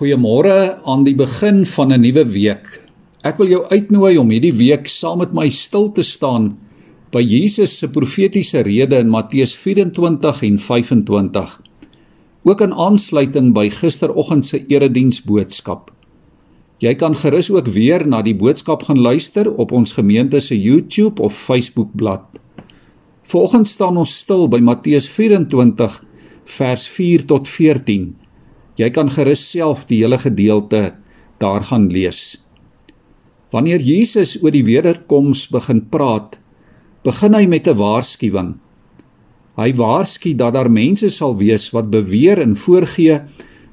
Goeiemôre aan die begin van 'n nuwe week. Ek wil jou uitnooi om hierdie week saam met my stil te staan by Jesus se profetiese rede in Matteus 24 en 25. Ook in aansluiting by gisteroggend se erediens boodskap. Jy kan gerus ook weer na die boodskap gaan luister op ons gemeente se YouTube of Facebook bladsy. Vanoggend staan ons stil by Matteus 24 vers 4 tot 14. Jy kan gerus self die hele gedeelte daar gaan lees. Wanneer Jesus oor die wederkoms begin praat, begin hy met 'n waarskuwing. Hy waarsku dat daar mense sal wees wat beweer en voorgee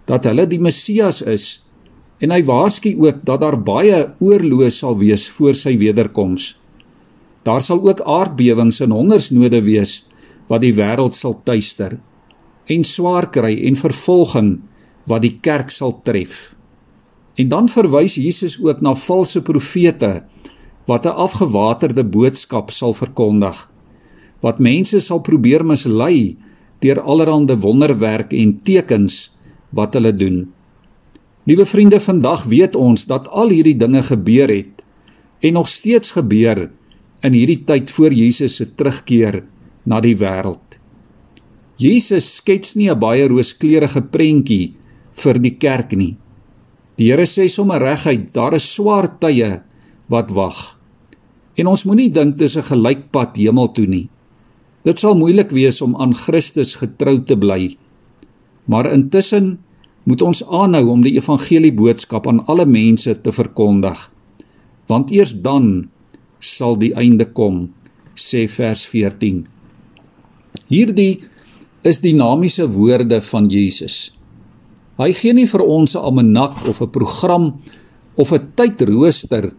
dat hulle die Messias is en hy waarsku ook dat daar baie oorlog sal wees voor sy wederkoms. Daar sal ook aardbewings en hongersnode wees wat die wêreld sal tuister en swaar kry en vervolging wat die kerk sal tref. En dan verwys Jesus ook na valse profete wat 'n afgewaterde boodskap sal verkondig. Wat mense sal probeer mislei deur allerlei wonderwerke en tekens wat hulle doen. Liewe vriende, vandag weet ons dat al hierdie dinge gebeur het en nog steeds gebeur in hierdie tyd voor Jesus se terugkeer na die wêreld. Jesus skets nie 'n baie rooskleurige prentjie vir die kerk nie. Die Here sê sommer reguit, daar is swaar tye wat wag. En ons moenie dink dis 'n gelykpad hemel toe nie. Dit sal moeilik wees om aan Christus getrou te bly. Maar intussen moet ons aanhou om die evangelie boodskap aan alle mense te verkondig. Want eers dan sal die einde kom, sê vers 14. Hierdie is dinamiese woorde van Jesus. Hy gee nie vir ons 'n almanak of 'n program of 'n tydrooster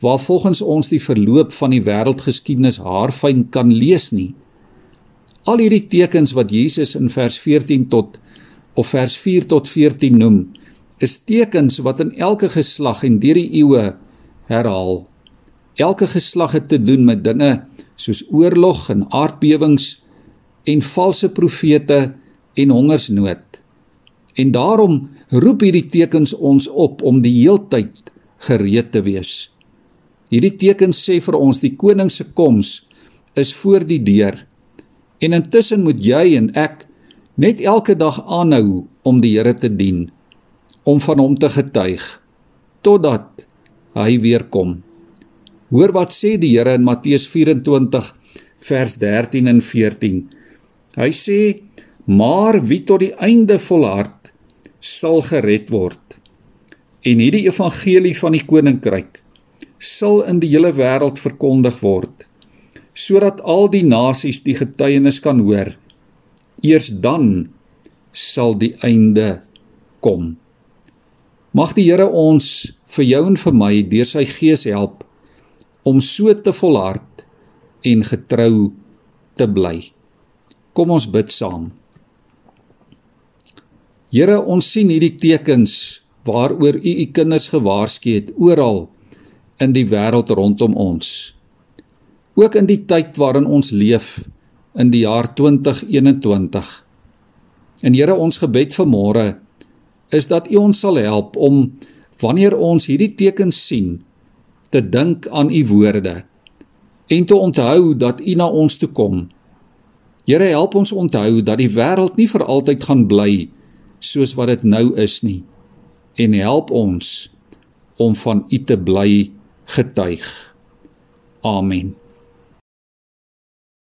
waar volgens ons die verloop van die wêreldgeskiedenis haarfyn kan lees nie. Al hierdie tekens wat Jesus in vers 14 tot of vers 4 tot 14 noem, is tekens wat in elke geslag en deur die eeue herhaal. Elke geslag het te doen met dinge soos oorlog en aardbewings en valse profete en hongersnood. En daarom roep hierdie tekens ons op om die heeltyd gereed te wees. Hierdie tekens sê vir ons die koning se koms is voor die deur. En intussen moet jy en ek net elke dag aanhou om die Here te dien, om van hom te getuig totdat hy weer kom. Hoor wat sê die Here in Matteus 24 vers 13 en 14. Hy sê: "Maar wie tot die einde volhard, sal gered word. En hierdie evangelie van die koninkryk sal in die hele wêreld verkondig word sodat al die nasies die getuienis kan hoor. Eers dan sal die einde kom. Mag die Here ons vir jou en vir my deur sy gees help om so te volhard en getrou te bly. Kom ons bid saam. Here, ons sien hierdie tekens waaroor U U kinders gewaarsku het oral in die wêreld rondom ons. Ook in die tyd waarin ons leef in die jaar 2021. En Here, ons gebed vir môre is dat U ons sal help om wanneer ons hierdie tekens sien te dink aan U woorde en te onthou dat U na ons toe kom. Here, help ons onthou dat die wêreld nie vir altyd gaan bly nie soos wat dit nou is nie en help ons om van U te bly getuig. Amen.